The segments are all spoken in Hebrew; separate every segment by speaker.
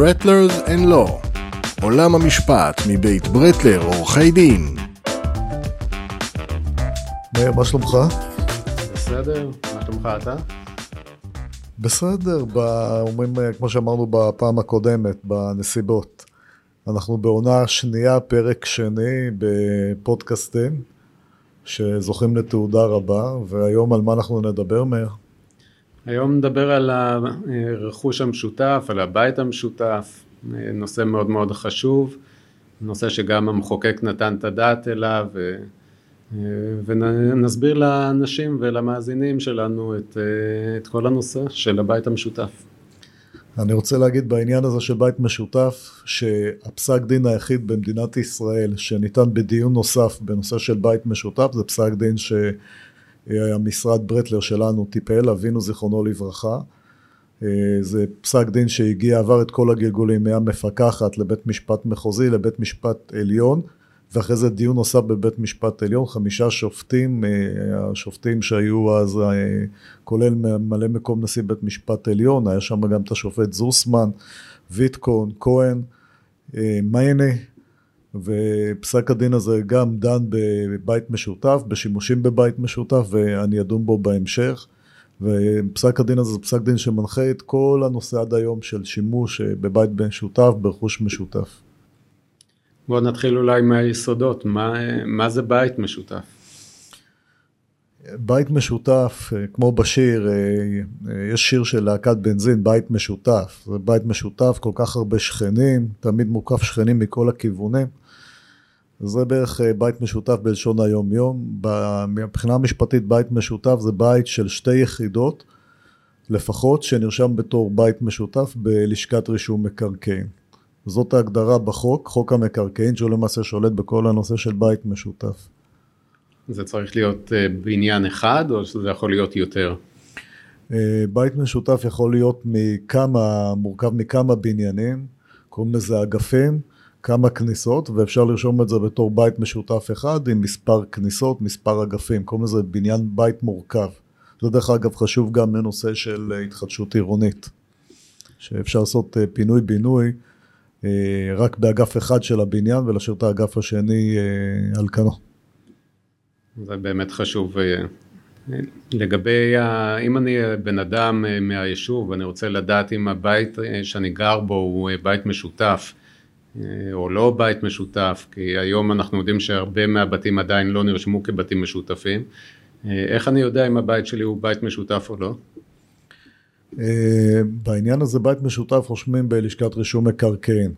Speaker 1: ברטלרס אנד לו עולם המשפט מבית ברטלר עורכי דין
Speaker 2: מאיר, מה שלומך?
Speaker 3: בסדר, מה שלומך אתה?
Speaker 2: בסדר, אומרים, כמו שאמרנו בפעם הקודמת, בנסיבות. אנחנו בעונה שנייה, פרק שני בפודקאסטים, שזוכים לתעודה רבה, והיום על מה אנחנו נדבר, מאיר?
Speaker 3: היום נדבר על הרכוש המשותף, על הבית המשותף, נושא מאוד מאוד חשוב, נושא שגם המחוקק נתן את הדעת אליו, ונסביר לאנשים ולמאזינים שלנו את, את כל הנושא של הבית המשותף.
Speaker 2: אני רוצה להגיד בעניין הזה של בית משותף, שהפסק דין היחיד במדינת ישראל שניתן בדיון נוסף בנושא של בית משותף, זה פסק דין שהמשרד ברטלר שלנו טיפל, אבינו זיכרונו לברכה. זה פסק דין שהגיע, עבר את כל הגלגולים מהמפקחת לבית משפט מחוזי, לבית משפט עליון, ואחרי זה דיון נוסף בבית משפט עליון, חמישה שופטים, השופטים שהיו אז, כולל ממלא מקום נשיא בית משפט עליון, היה שם גם את השופט זוסמן, ויטקון, כהן, מיינה, ופסק הדין הזה גם דן בבית משותף, בשימושים בבית משותף, ואני אדון בו בהמשך. ופסק הדין הזה זה פסק דין שמנחה את כל הנושא עד היום של שימוש בבית משותף, ברכוש משותף.
Speaker 3: בואו נתחיל אולי מהיסודות, מה, מה זה בית משותף?
Speaker 2: בית משותף, כמו בשיר, יש שיר של להקת בנזין, בית משותף. זה בית משותף, כל כך הרבה שכנים, תמיד מוקף שכנים מכל הכיוונים. זה בערך בית משותף בלשון היום-יום. מבחינה משפטית בית משותף זה בית של שתי יחידות לפחות שנרשם בתור בית משותף בלשכת רישום מקרקעין. זאת ההגדרה בחוק, חוק המקרקעין, שהוא למעשה שולט בכל הנושא של בית משותף.
Speaker 3: זה צריך להיות בניין אחד או שזה יכול להיות יותר?
Speaker 2: בית משותף יכול להיות מכמה, מורכב מכמה בניינים, קוראים לזה אגפים, כמה כניסות, ואפשר לרשום את זה בתור בית משותף אחד עם מספר כניסות, מספר אגפים, קוראים לזה בניין בית מורכב. זה דרך אגב חשוב גם לנושא של התחדשות עירונית, שאפשר לעשות פינוי-בינוי רק באגף אחד של הבניין ולהשאיר את האגף השני על כנו.
Speaker 3: זה באמת חשוב. לגבי, אם אני בן אדם מהיישוב ואני רוצה לדעת אם הבית שאני גר בו הוא בית משותף או לא בית משותף, כי היום אנחנו יודעים שהרבה מהבתים עדיין לא נרשמו כבתים משותפים, איך אני יודע אם הבית שלי הוא בית משותף או לא?
Speaker 2: בעניין הזה בית משותף רושמים בלשכת רישום מקרקעין.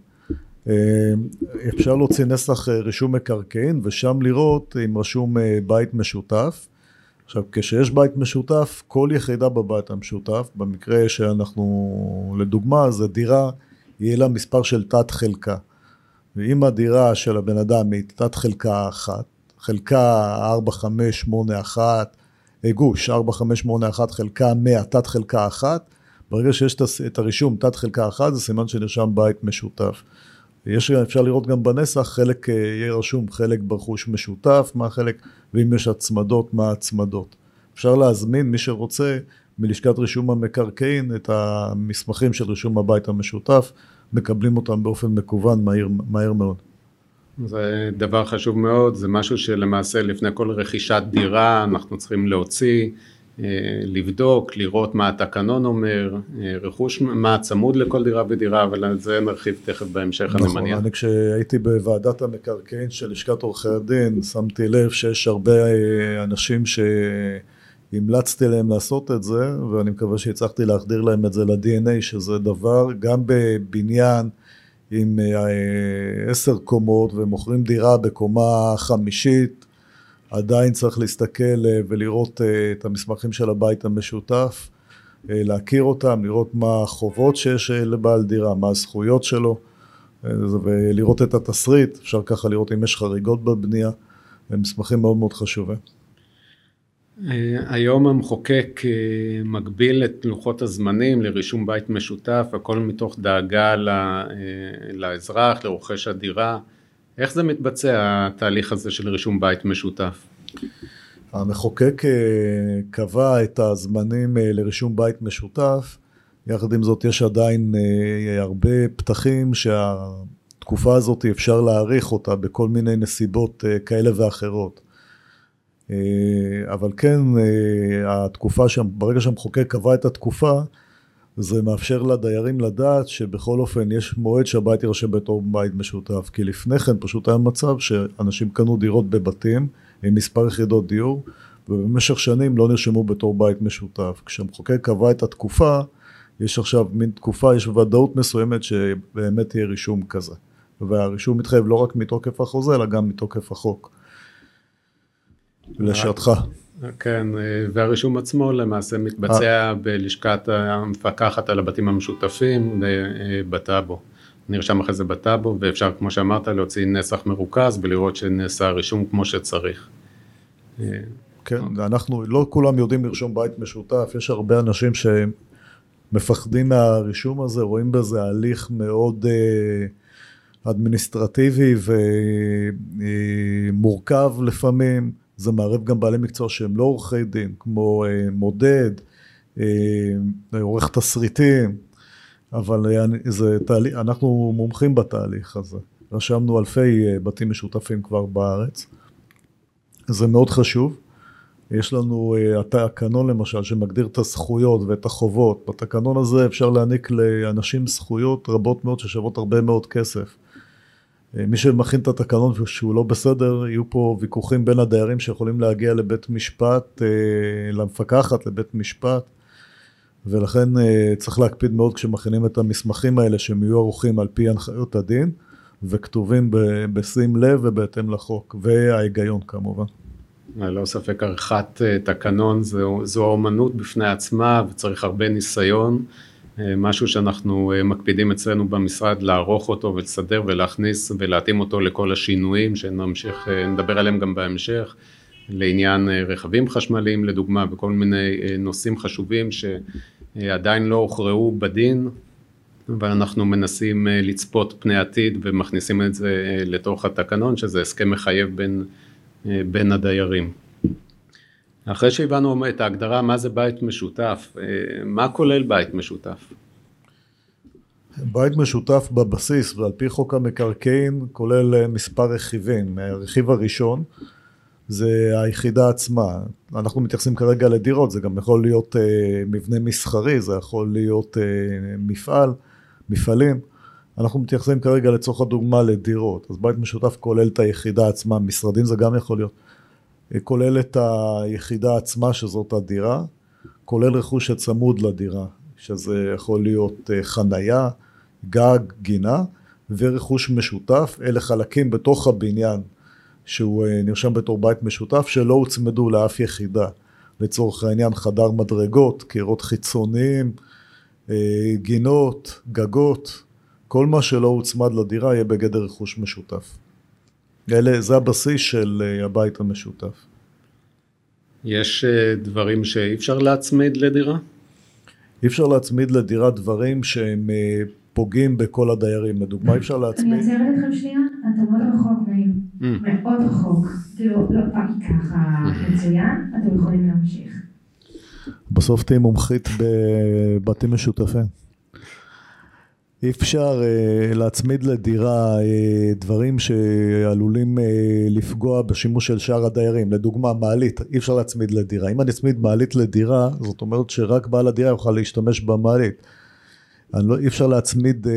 Speaker 2: אפשר להוציא נסח רישום מקרקעין ושם לראות אם רשום בית משותף. עכשיו כשיש בית משותף, כל יחידה בבית המשותף, במקרה שאנחנו, לדוגמה, זה דירה, יהיה לה מספר של תת חלקה. ואם הדירה של הבן אדם היא תת חלקה אחת, חלקה 4581, גוש 4581 חלקה 100, תת חלקה אחת, ברגע שיש את הרישום תת חלקה אחת, זה סימן שנרשם בית משותף. יש, אפשר לראות גם בנסח, חלק יהיה רשום חלק ברכוש משותף, מה החלק, ואם יש הצמדות, מה ההצמדות. אפשר להזמין, מי שרוצה, מלשכת רישום המקרקעין, את המסמכים של רישום הבית המשותף, מקבלים אותם באופן מקוון מהיר, מהר מאוד.
Speaker 3: זה דבר חשוב מאוד, זה משהו שלמעשה לפני כל רכישת דירה אנחנו צריכים להוציא, לבדוק, לראות מה התקנון אומר, רכוש, מה צמוד לכל דירה ודירה, אבל על זה נרחיב תכף בהמשך,
Speaker 2: נכון,
Speaker 3: אני מניח.
Speaker 2: אני כשהייתי בוועדת המקרקעין של לשכת עורכי הדין, שמתי לב שיש הרבה אנשים שהמלצתי להם לעשות את זה, ואני מקווה שהצלחתי להחדיר להם את זה ל-DNA, שזה דבר, גם בבניין עם עשר קומות ומוכרים דירה בקומה חמישית, עדיין צריך להסתכל ולראות את המסמכים של הבית המשותף, להכיר אותם, לראות מה החובות שיש לבעל דירה, מה הזכויות שלו, ולראות את התסריט, אפשר ככה לראות אם יש חריגות בבנייה, הם מסמכים מאוד מאוד חשובים.
Speaker 3: היום המחוקק מגביל את לוחות הזמנים לרישום בית משותף, הכל מתוך דאגה לאזרח, לרוכש הדירה. איך זה מתבצע התהליך הזה של רישום בית משותף?
Speaker 2: המחוקק קבע את הזמנים לרישום בית משותף יחד עם זאת, יש עדיין אה, הרבה פתחים שהתקופה הזאת אפשר להעריך אותה בכל מיני נסיבות אה, כאלה ואחרות. אה, אבל כן, אה, התקופה שם, ברגע שהמחוקק קבע את התקופה, זה מאפשר לדיירים לדעת שבכל אופן יש מועד שהבית יירשם בתור בית משותף, כי לפני כן פשוט היה מצב שאנשים קנו דירות בבתים עם מספר יחידות דיור, ובמשך שנים לא נרשמו בתור בית משותף. כשהמחוקק קבע את התקופה, יש עכשיו מין תקופה, יש ודאות מסוימת שבאמת יהיה רישום כזה. והרישום מתחייב לא רק מתוקף החוזה, אלא גם מתוקף החוק. לשעתך.
Speaker 3: כן, והרישום עצמו למעשה מתבצע בלשכת המפקחת על הבתים המשותפים בטאבו. נרשם אחרי זה בטאבו, ואפשר, כמו שאמרת, להוציא נסח מרוכז ולראות שנעשה רישום כמו שצריך.
Speaker 2: כן, אנחנו, לא כולם יודעים לרשום בית משותף, יש הרבה אנשים שמפחדים מהרישום הזה, רואים בזה הליך מאוד אה, אדמיניסטרטיבי ומורכב לפעמים. זה מערב גם בעלי מקצוע שהם לא עורכי דין, כמו אה, מודד, אה, עורך תסריטים, אבל אה, זה תהליך, אנחנו מומחים בתהליך הזה. רשמנו אלפי אה, בתים משותפים כבר בארץ. זה מאוד חשוב. יש לנו אה, התקנון למשל שמגדיר את הזכויות ואת החובות. בתקנון הזה אפשר להעניק לאנשים זכויות רבות מאוד ששוות הרבה מאוד כסף. אה, מי שמכין את התקנון שהוא לא בסדר, יהיו פה ויכוחים בין הדיירים שיכולים להגיע לבית משפט, אה, למפקחת, לבית משפט, ולכן צריך להקפיד מאוד כשמכינים את המסמכים האלה שהם יהיו ערוכים על פי הנחיות הדין, וכתובים בשים לב ובהתאם לחוק, וההיגיון כמובן.
Speaker 3: ללא ספק עריכת אה, תקנון זו, זו אומנות בפני עצמה וצריך הרבה ניסיון, אה, משהו שאנחנו אה, מקפידים אצלנו במשרד לערוך אותו ולסדר ולהכניס ולהתאים אותו לכל השינויים שנמשיך, נדבר עליהם גם בהמשך, לעניין רכבים חשמליים לדוגמה וכל מיני נושאים חשובים שעדיין לא הוכרעו בדין אבל אנחנו מנסים לצפות פני עתיד ומכניסים את זה לתוך התקנון שזה הסכם מחייב בין בין הדיירים. אחרי שהבנו את ההגדרה מה זה בית משותף, אה, מה כולל בית משותף?
Speaker 2: בית משותף בבסיס ועל פי חוק המקרקעין כולל אה, מספר רכיבים. הרכיב הראשון זה היחידה עצמה. אנחנו מתייחסים כרגע לדירות, זה גם יכול להיות אה, מבנה מסחרי, זה יכול להיות מפעל, מפעלים. אנחנו מתייחסים כרגע לצורך הדוגמה לדירות, אז בית משותף כולל את היחידה עצמה, משרדים זה גם יכול להיות, כולל את היחידה עצמה שזאת הדירה, כולל רכוש שצמוד לדירה, שזה יכול להיות אה, חנייה, גג, גינה, ורכוש משותף, אלה חלקים בתוך הבניין שהוא אה, נרשם בתור בית משותף שלא הוצמדו לאף יחידה, לצורך העניין חדר מדרגות, קירות חיצוניים, אה, גינות, גגות, כל מה שלא הוצמד לדירה יהיה בגדר רכוש משותף. אלה, זה הבסיס של אה, הבית המשותף.
Speaker 3: יש אה, דברים שאי אפשר להצמיד לדירה?
Speaker 2: אי אפשר להצמיד לדירה דברים שהם אה, פוגעים בכל הדיירים. לדוגמה, אי אפשר להצמיד...
Speaker 4: אני עוצרת אתכם שנייה, אתה מאוד רחוק מהם. Mm. מאוד רחוק. כאילו, לא פעם ככה מצוין, אתם יכולים להמשיך.
Speaker 2: בסוף תהיי מומחית בבתים משותפים. אי אפשר uh, להצמיד לדירה uh, דברים שעלולים uh, לפגוע בשימוש של שאר הדיירים. לדוגמה, מעלית, אי אפשר להצמיד לדירה. אם אני אצמיד מעלית לדירה, זאת אומרת שרק בעל הדירה יוכל להשתמש במעלית. לא, אי אפשר להצמיד uh,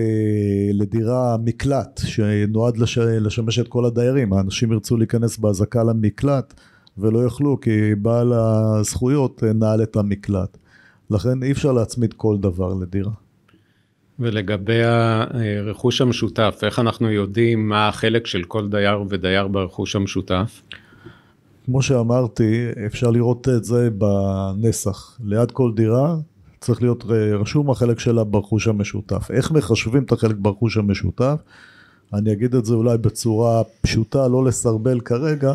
Speaker 2: לדירה מקלט שנועד לש, לשמש את כל הדיירים. האנשים ירצו להיכנס באזעקה למקלט ולא יוכלו כי בעל הזכויות נעל את המקלט. לכן אי אפשר להצמיד כל דבר לדירה.
Speaker 3: ולגבי הרכוש המשותף, איך אנחנו יודעים מה החלק של כל דייר ודייר ברכוש המשותף?
Speaker 2: כמו שאמרתי, אפשר לראות את זה בנסח. ליד כל דירה צריך להיות רשום החלק שלה ברכוש המשותף. איך מחשבים את החלק ברכוש המשותף? אני אגיד את זה אולי בצורה פשוטה, לא לסרבל כרגע.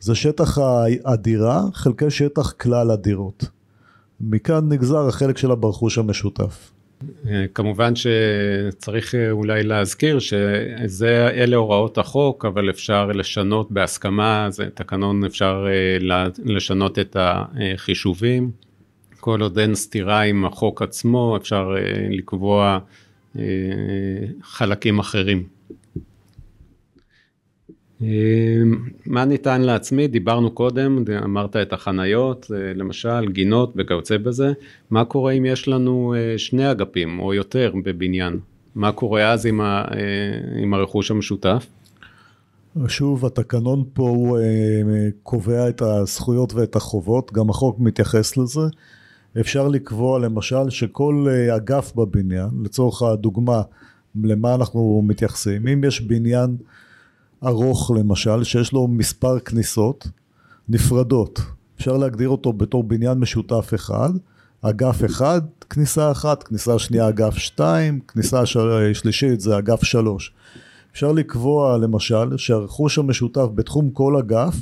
Speaker 2: זה שטח הדירה חלקי שטח כלל הדירות. מכאן נגזר החלק שלה ברכוש המשותף.
Speaker 3: כמובן שצריך אולי להזכיר שזה, אלה הוראות החוק, אבל אפשר לשנות בהסכמה, זה תקנון אפשר אה, לשנות את החישובים, כל עוד אין סתירה עם החוק עצמו, אפשר לקבוע חלקים אחרים. מה ניתן להצמיד? דיברנו קודם, אמרת את החניות, למשל, גינות וכיוצא בזה. מה קורה אם יש לנו שני אגפים או יותר בבניין? מה קורה אז עם, ה, עם הרכוש המשותף?
Speaker 2: שוב, התקנון פה הוא קובע את הזכויות ואת החובות, גם החוק מתייחס לזה. אפשר לקבוע למשל שכל אגף בבניין, לצורך הדוגמה, למה אנחנו מתייחסים, אם יש בניין ארוך למשל, שיש לו מספר כניסות נפרדות. אפשר להגדיר אותו בתור בניין משותף אחד, אגף אחד, כניסה אחת, כניסה שנייה אגף שתיים, כניסה של... שלישית זה אגף שלוש. אפשר לקבוע למשל שהרכוש המשותף בתחום כל אגף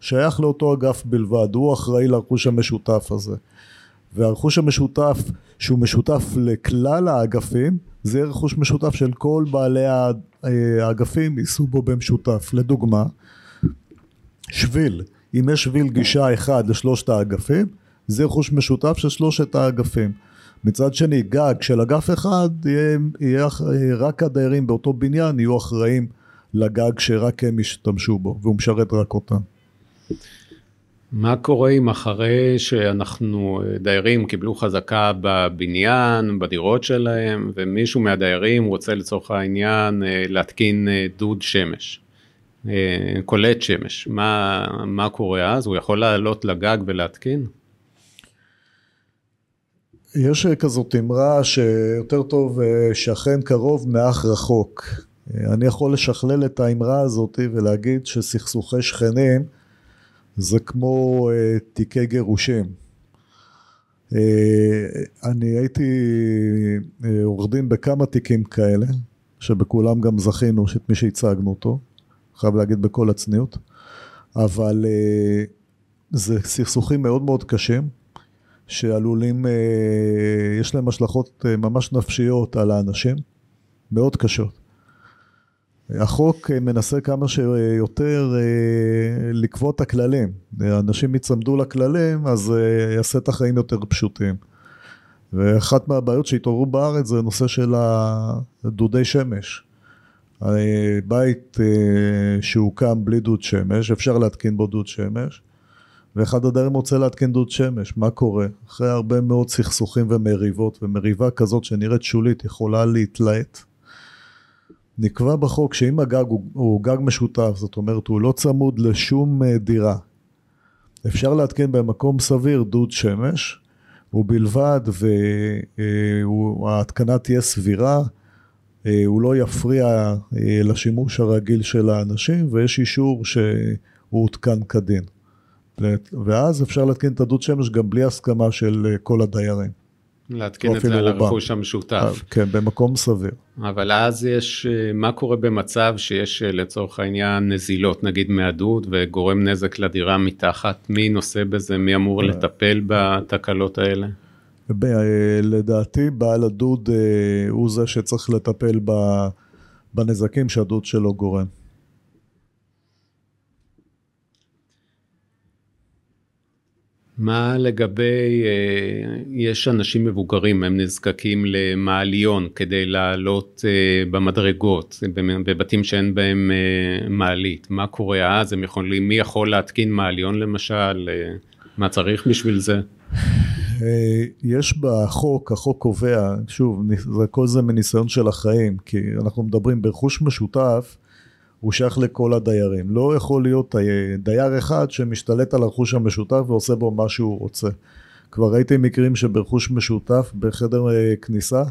Speaker 2: שייך לאותו אגף בלבד, הוא אחראי לרכוש המשותף הזה. והרכוש המשותף שהוא משותף לכלל האגפים זה רכוש משותף של כל בעלי האגפים ייסעו בו במשותף. לדוגמה, שביל, אם יש שביל גישה אחד לשלושת האגפים, זה רכוש משותף של שלושת האגפים. מצד שני, גג של אגף אחד, יהיה, יהיה, רק הדיירים באותו בניין יהיו אחראים לגג שרק הם ישתמשו בו, והוא משרת רק אותם.
Speaker 3: מה קורה אם אחרי שאנחנו, דיירים קיבלו חזקה בבניין, בדירות שלהם, ומישהו מהדיירים רוצה לצורך העניין להתקין דוד שמש, קולט שמש, מה, מה קורה אז? הוא יכול לעלות לגג ולהתקין?
Speaker 2: יש כזאת אמרה שיותר טוב שכן קרוב מאח רחוק. אני יכול לשכלל את האמרה הזאת ולהגיד שסכסוכי שכנים זה כמו uh, תיקי גירושים. Uh, אני הייתי uh, עורך דין בכמה תיקים כאלה, שבכולם גם זכינו את מי שהצגנו אותו, חייב להגיד בכל הצניעות, אבל uh, זה סכסוכים מאוד מאוד קשים, שעלולים, uh, יש להם השלכות uh, ממש נפשיות על האנשים, מאוד קשות. החוק אה, מנסה כמה שיותר אה, לקבוע את הכללים. אנשים יצמדו לכללים, אז אה, יעשה את החיים יותר פשוטים. ואחת מהבעיות שהתעוררו בארץ זה נושא של דודי שמש. בית שהוקם בלי דוד שמש, אפשר להתקין בו דוד שמש, ואחד הדיירים רוצה להתקין דוד שמש, מה קורה? אחרי הרבה מאוד סכסוכים ומריבות, ומריבה כזאת שנראית שולית יכולה להתלהט. נקבע בחוק שאם הגג הוא, הוא גג משותף, זאת אומרת הוא לא צמוד לשום אה, דירה, אפשר להתקין במקום סביר דוד שמש, ובלבד וההתקנה אה, תהיה סבירה, אה, הוא לא יפריע לשימוש הרגיל של האנשים, ויש אישור שהוא הותקן כדין. ואז אפשר להתקין את הדוד שמש גם בלי הסכמה של כל הדיירים.
Speaker 3: להתקין את זה על הרכוש המשותף.
Speaker 2: כן, במקום סביר.
Speaker 3: אבל אז יש, מה קורה במצב שיש לצורך העניין נזילות, נגיד מהדוד, וגורם נזק לדירה מתחת, מי נושא בזה, מי אמור אה. לטפל בתקלות האלה?
Speaker 2: לדעתי בעל הדוד אה, הוא זה שצריך לטפל בנזקים שהדוד שלו גורם.
Speaker 3: מה לגבי, אה, יש אנשים מבוגרים, הם נזקקים למעליון כדי לעלות אה, במדרגות, בבתים שאין בהם אה, מעלית, מה קורה אז, הם יכולים, מי יכול להתקין מעליון למשל, מה צריך בשביל זה?
Speaker 2: יש בחוק, החוק קובע, שוב, כל זה מניסיון של החיים, כי אנחנו מדברים ברכוש משותף, הוא שייך לכל הדיירים. לא יכול להיות דייר אחד שמשתלט על הרכוש המשותף ועושה בו מה שהוא רוצה. כבר ראיתי מקרים שברכוש משותף בחדר אה, כניסה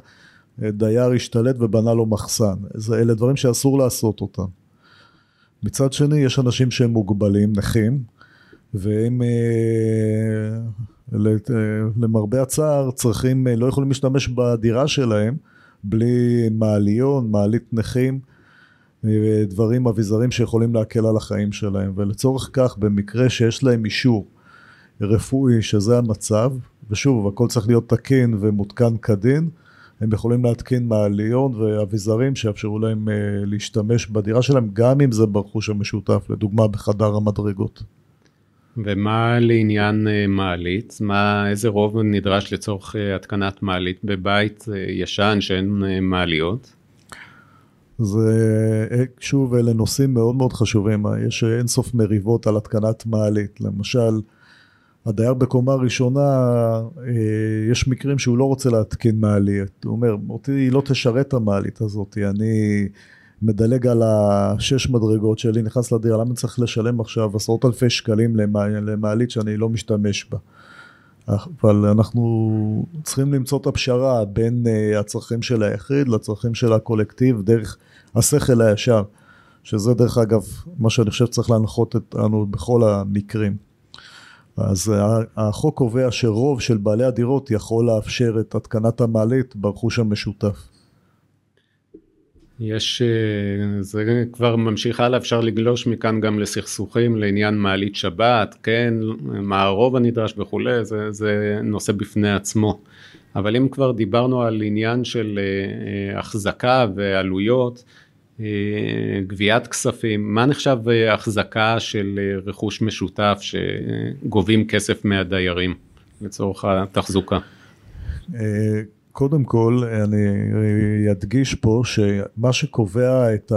Speaker 2: אה, דייר השתלט ובנה לו מחסן. אלה דברים שאסור לעשות אותם. מצד שני יש אנשים שהם מוגבלים, נכים, והם אה, למרבה הצער צריכים, לא יכולים להשתמש בדירה שלהם בלי מעליון, מעלית נכים. דברים אביזרים שיכולים להקל על החיים שלהם ולצורך כך במקרה שיש להם אישור רפואי שזה המצב ושוב הכל צריך להיות תקין ומותקן כדין הם יכולים להתקין מעליון ואביזרים שיאפשרו להם אה, להשתמש בדירה שלהם גם אם זה ברכוש המשותף לדוגמה בחדר המדרגות.
Speaker 3: ומה לעניין אה, מעלית? מה, איזה רוב נדרש לצורך אה, התקנת מעלית בבית ישן שאין מעליות?
Speaker 2: זה, שוב, אלה נושאים מאוד מאוד חשובים. יש אינסוף מריבות על התקנת מעלית. למשל, הדייר בקומה ראשונה, יש מקרים שהוא לא רוצה להתקין מעלית. הוא אומר, אותי היא לא תשרת המעלית הזאת, אני... מדלג על השש מדרגות שלי, נכנס לדירה, למה אני צריך לשלם עכשיו עשרות אלפי שקלים למעלית שאני לא משתמש בה? אבל אנחנו צריכים למצוא את הפשרה בין אה, הצרכים של היחיד לצרכים של הקולקטיב דרך השכל הישר, שזה דרך אגב מה שאני חושב שצריך להנחות אותנו בכל המקרים. אז החוק קובע שרוב של בעלי הדירות יכול לאפשר את התקנת המעלית ברכוש המשותף.
Speaker 3: יש, אה, זה כבר ממשיך הלאה, אפשר לגלוש מכאן גם לסכסוכים לעניין מעלית שבת, כן, מה הרוב הנדרש וכולי, זה, זה נושא בפני עצמו. אבל אם כבר דיברנו על עניין של אה, החזקה ועלויות, אה, גביית כספים, מה נחשב החזקה של רכוש משותף שגובים כסף מהדיירים לצורך התחזוקה?
Speaker 2: קודם כל, אני אדגיש פה שמה שקובע את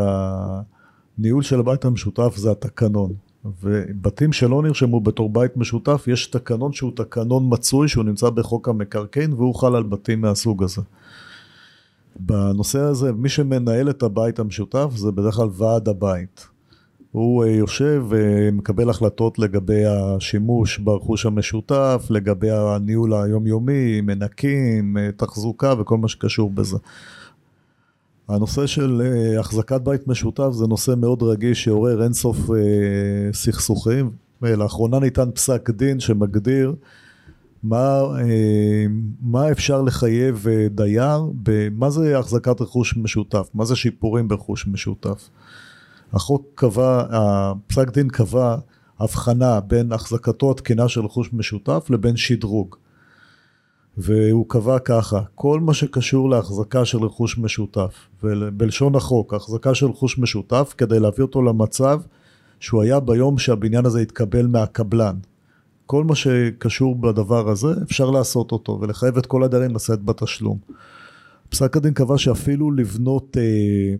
Speaker 2: הניהול של הבית המשותף זה התקנון. ובתים שלא נרשמו בתור בית משותף, יש תקנון שהוא תקנון מצוי, שהוא נמצא בחוק המקרקעין, והוא חל על בתים מהסוג הזה. בנושא הזה, מי שמנהל את הבית המשותף זה בדרך כלל ועד הבית. הוא אה, יושב ומקבל החלטות לגבי השימוש ברכוש המשותף, לגבי הניהול היומיומי, מנקים, אה, תחזוקה וכל מה שקשור בזה. הנושא של אה, החזקת בית משותף זה נושא מאוד רגיש שעורר אינסוף סכסוכים. לאחרונה ניתן פסק דין שמגדיר מה, מה אפשר לחייב דייר, מה זה החזקת רכוש משותף, מה זה שיפורים ברכוש משותף. החוק קבע, הפסק דין קבע הבחנה בין החזקתו התקינה של רכוש משותף לבין שדרוג. והוא קבע ככה, כל מה שקשור להחזקה של רכוש משותף, ובלשון החוק, החזקה של רכוש משותף כדי להביא אותו למצב שהוא היה ביום שהבניין הזה התקבל מהקבלן. כל מה שקשור בדבר הזה, אפשר לעשות אותו ולחייב את כל הדיירים לשאת בתשלום. פסק הדין קבע שאפילו לבנות אה,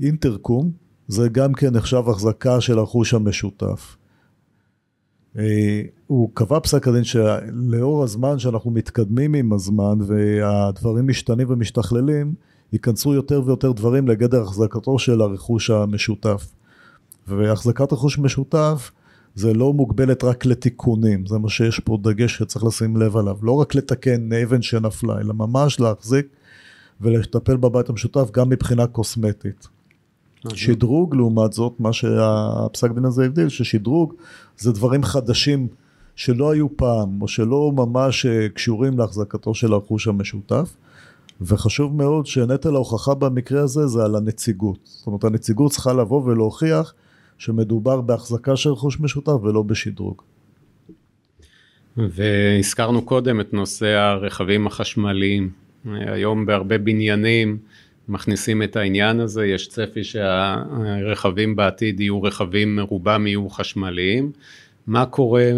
Speaker 2: אינטרקום, זה גם כן נחשב החזקה של הרכוש המשותף. אה, הוא קבע פסק הדין שלאור הזמן שאנחנו מתקדמים עם הזמן והדברים משתנים ומשתכללים, ייכנסו יותר ויותר דברים לגדר החזקתו של הרכוש המשותף. והחזקת רכוש משותף זה לא מוגבלת רק לתיקונים, זה מה שיש פה דגש שצריך לשים לב עליו. לא רק לתקן אבן שנפלה, אלא ממש להחזיק ולטפל בבית המשותף גם מבחינה קוסמטית. שדרוג לעומת זאת, מה שהפסק דין הזה הבדיל, ששדרוג זה דברים חדשים שלא היו פעם, או שלא ממש אה, קשורים להחזקתו של הרכוש המשותף. וחשוב מאוד שנטל ההוכחה במקרה הזה זה על הנציגות. זאת אומרת, הנציגות צריכה לבוא ולהוכיח שמדובר בהחזקה של רכוש משותף ולא בשדרוג.
Speaker 3: והזכרנו קודם את נושא הרכבים החשמליים. היום בהרבה בניינים מכניסים את העניין הזה, יש צפי שהרכבים בעתיד יהיו רכבים, רובם יהיו חשמליים. מה קורה,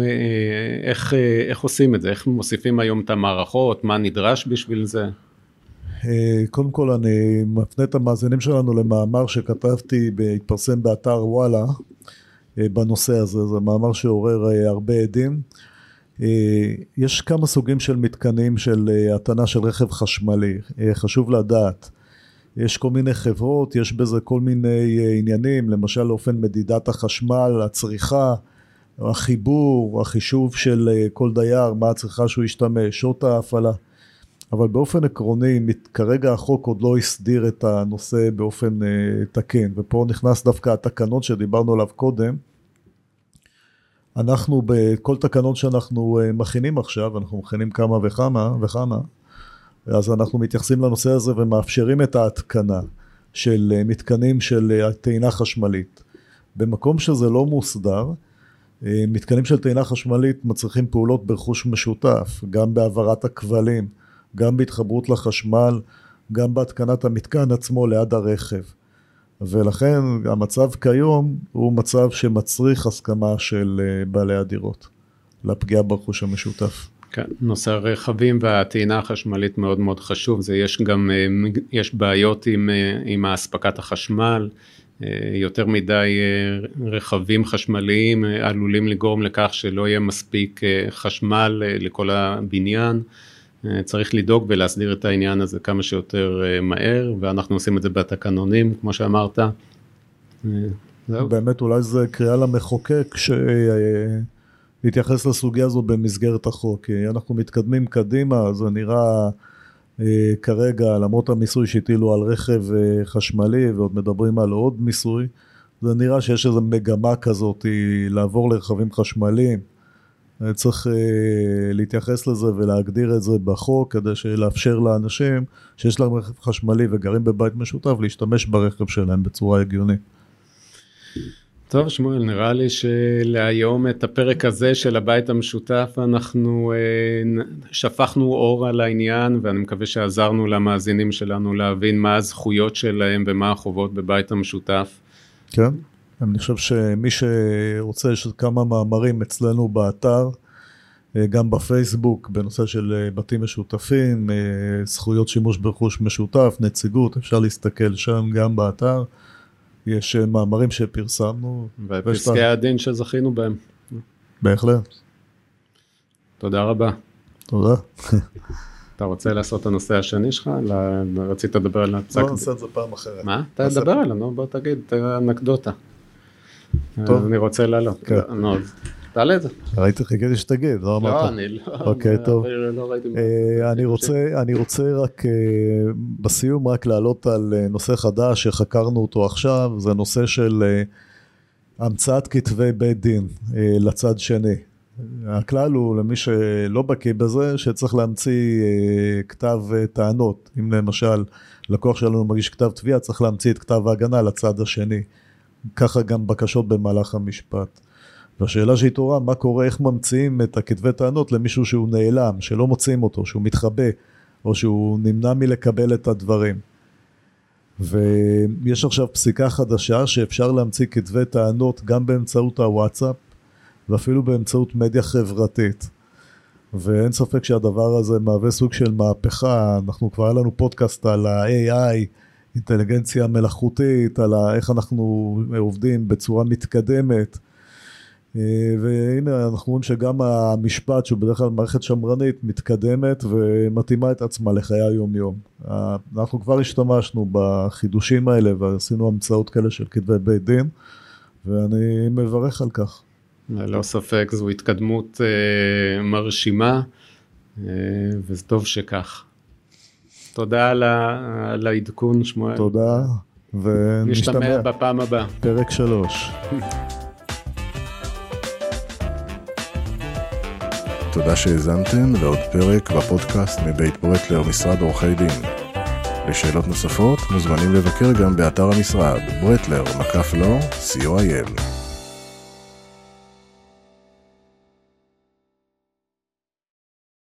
Speaker 3: איך, איך עושים את זה, איך מוסיפים היום את המערכות, מה נדרש בשביל זה?
Speaker 2: קודם כל אני מפנה את המאזינים שלנו למאמר שכתבתי, התפרסם באתר וואלה בנושא הזה, זה מאמר שעורר הרבה עדים. יש כמה סוגים של מתקנים של הטענה של רכב חשמלי, חשוב לדעת. יש כל מיני חברות, יש בזה כל מיני אה, עניינים, למשל אופן מדידת החשמל, הצריכה, החיבור, החישוב של אה, כל דייר, מה הצריכה שהוא ישתמש, שעות ההפעלה. אבל באופן עקרוני, כרגע החוק עוד לא הסדיר את הנושא באופן uh, תקין, ופה נכנס דווקא התקנון שדיברנו עליו קודם. אנחנו, בכל תקנון שאנחנו מכינים עכשיו, אנחנו מכינים כמה וכמה וכמה, אז אנחנו מתייחסים לנושא הזה ומאפשרים את ההתקנה של אה, מתקנים של אה, טעינה חשמלית. במקום שזה לא מוסדר, אה, מתקנים של טעינה חשמלית מצריכים פעולות ברכוש משותף, גם בהעברת הכבלים, גם בהתחברות לחשמל, גם בהתקנת המתקן עצמו ליד הרכב. ולכן המצב כיום הוא מצב שמצריך הסכמה של בעלי הדירות לפגיעה ברכוש המשותף.
Speaker 3: כן, נושא הרכבים והטעינה החשמלית מאוד מאוד חשוב, זה יש גם, אה, יש בעיות עם, אה, עם האספקת החשמל, יותר מדי רכבים חשמליים עלולים לגרום לכך שלא יהיה מספיק חשמל לכל הבניין. צריך לדאוג ולהסדיר את העניין הזה כמה שיותר מהר, ואנחנו עושים את זה בתקנונים, כמו שאמרת.
Speaker 2: באמת אולי זה קריאה למחוקק להתייחס לסוגיה הזו במסגרת החוק, אנחנו מתקדמים קדימה, זה נראה אה, כרגע, למרות המיסוי שהטילו על רכב אה, חשמלי ועוד מדברים על עוד מיסוי, זה נראה שיש איזו מגמה כזאת לעבור לרכבים חשמליים. צריך uh, להתייחס לזה ולהגדיר את זה בחוק כדי לאפשר לאנשים שיש להם רכב חשמלי וגרים בבית משותף להשתמש ברכב שלהם בצורה הגיונית.
Speaker 3: טוב שמואל, נראה לי שלהיום את הפרק הזה של הבית המשותף אנחנו uh, שפכנו אור על העניין ואני מקווה שעזרנו למאזינים שלנו להבין מה הזכויות שלהם ומה החובות בבית המשותף.
Speaker 2: כן. אני חושב שמי שרוצה, יש כמה מאמרים אצלנו באתר, אה, גם בפייסבוק, בנושא של אה, בתים משותפים, אה, זכויות שימוש ברכוש משותף, נציגות, אפשר להסתכל שם גם באתר. יש מאמרים שפרסמנו.
Speaker 3: ופסקי הדין שזכינו בהם.
Speaker 2: בהחלט.
Speaker 3: תודה רבה.
Speaker 2: תודה.
Speaker 3: אתה רוצה לעשות את הנושא השני שלך? רצית לדבר על
Speaker 2: הפסק? לא, נעשה את זה פעם אחרת.
Speaker 3: מה? אתה תדבר עלינו, בוא תגיד, אנקדוטה. טוב. אני רוצה לעלות. תעלה את זה.
Speaker 2: ראיתי, חיכיתי שתגיד, לא אמרת.
Speaker 3: לא, אני לא.
Speaker 2: אוקיי, טוב. לא אה, אני רוצה רק אה, בסיום רק לעלות על אה, נושא חדש שחקרנו אותו עכשיו, זה נושא של המצאת כתבי בית דין לצד שני. הכלל הוא, למי שלא בקיא בזה, שצריך להמציא כתב טענות. אם למשל לקוח שלנו מגיש כתב תביעה, צריך להמציא את כתב ההגנה לצד השני. ככה גם בקשות במהלך המשפט. והשאלה שהתעוררה, מה קורה, איך ממציאים את הכתבי טענות למישהו שהוא נעלם, שלא מוצאים אותו, שהוא מתחבא, או שהוא נמנע מלקבל את הדברים. ויש עכשיו פסיקה חדשה שאפשר להמציא כתבי טענות גם באמצעות הוואטסאפ, ואפילו באמצעות מדיה חברתית. ואין ספק שהדבר הזה מהווה סוג של מהפכה, אנחנו כבר היה לנו פודקאסט על ה-AI, אינטליגנציה מלאכותית, על איך אנחנו עובדים בצורה מתקדמת. אה, והנה אנחנו רואים שגם המשפט שהוא בדרך כלל מערכת שמרנית מתקדמת ומתאימה את עצמה לחיי היום יום. אנחנו כבר השתמשנו בחידושים האלה ועשינו המצאות כאלה של כתבי בית דין ואני מברך על כך.
Speaker 3: ללא ספק זו התקדמות אה, מרשימה אה, וזה טוב שכך. תודה על, על העדכון שמואל.
Speaker 2: תודה,
Speaker 3: ונשתמע בפעם הבאה.
Speaker 2: פרק שלוש.
Speaker 1: תודה שהאזנתם לעוד פרק בפודקאסט מבית ברטלר, משרד עורכי דין. לשאלות נוספות מוזמנים לבקר גם באתר המשרד, ברטלר, מקף לא, co.il.